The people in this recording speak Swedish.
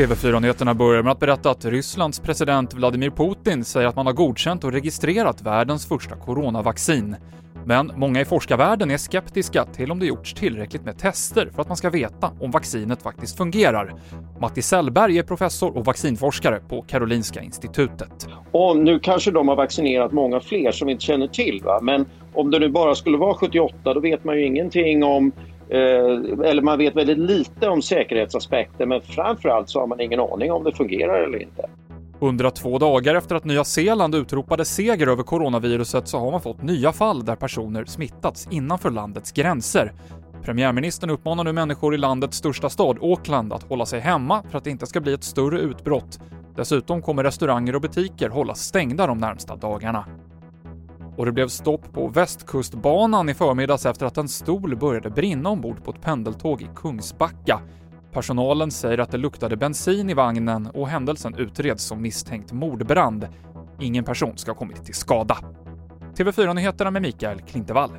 TV4-nyheterna börjar med att berätta att Rysslands president Vladimir Putin säger att man har godkänt och registrerat världens första coronavaccin. Men många i forskarvärlden är skeptiska till om det gjorts tillräckligt med tester för att man ska veta om vaccinet faktiskt fungerar. Matti Sellberg är professor och vaccinforskare på Karolinska institutet. Och nu kanske de har vaccinerat många fler som vi inte känner till, va? men om det nu bara skulle vara 78 då vet man ju ingenting om Eh, eller man vet väldigt lite om säkerhetsaspekter men framförallt så har man ingen aning om det fungerar eller inte. 102 dagar efter att Nya Zeeland utropade seger över coronaviruset så har man fått nya fall där personer smittats innanför landets gränser. Premiärministern uppmanar nu människor i landets största stad, Auckland, att hålla sig hemma för att det inte ska bli ett större utbrott. Dessutom kommer restauranger och butiker hållas stängda de närmsta dagarna och det blev stopp på Västkustbanan i förmiddags efter att en stol började brinna ombord på ett pendeltåg i Kungsbacka. Personalen säger att det luktade bensin i vagnen och händelsen utreds som misstänkt mordbrand. Ingen person ska ha kommit till skada. TV4-nyheterna med Mikael Klintevall.